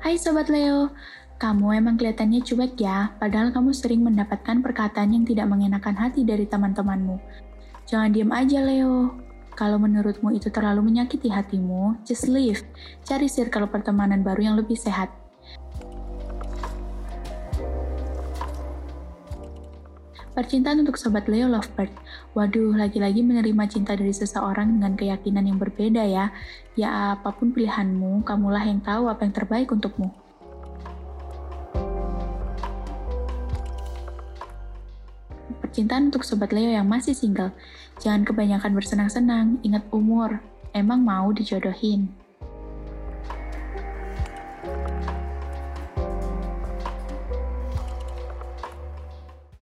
Hai Sobat Leo, kamu emang kelihatannya cuek ya, padahal kamu sering mendapatkan perkataan yang tidak mengenakan hati dari teman-temanmu. Jangan diam aja Leo, kalau menurutmu itu terlalu menyakiti hatimu, just leave. Cari circle pertemanan baru yang lebih sehat. Percintaan untuk Sobat Leo Lovebird. Waduh, lagi-lagi menerima cinta dari seseorang dengan keyakinan yang berbeda ya. Ya, apa pun pilihanmu, kamulah yang tahu apa yang terbaik untukmu. Percintaan untuk Sobat Leo yang masih single. Jangan kebanyakan bersenang-senang, ingat umur. Emang mau dijodohin.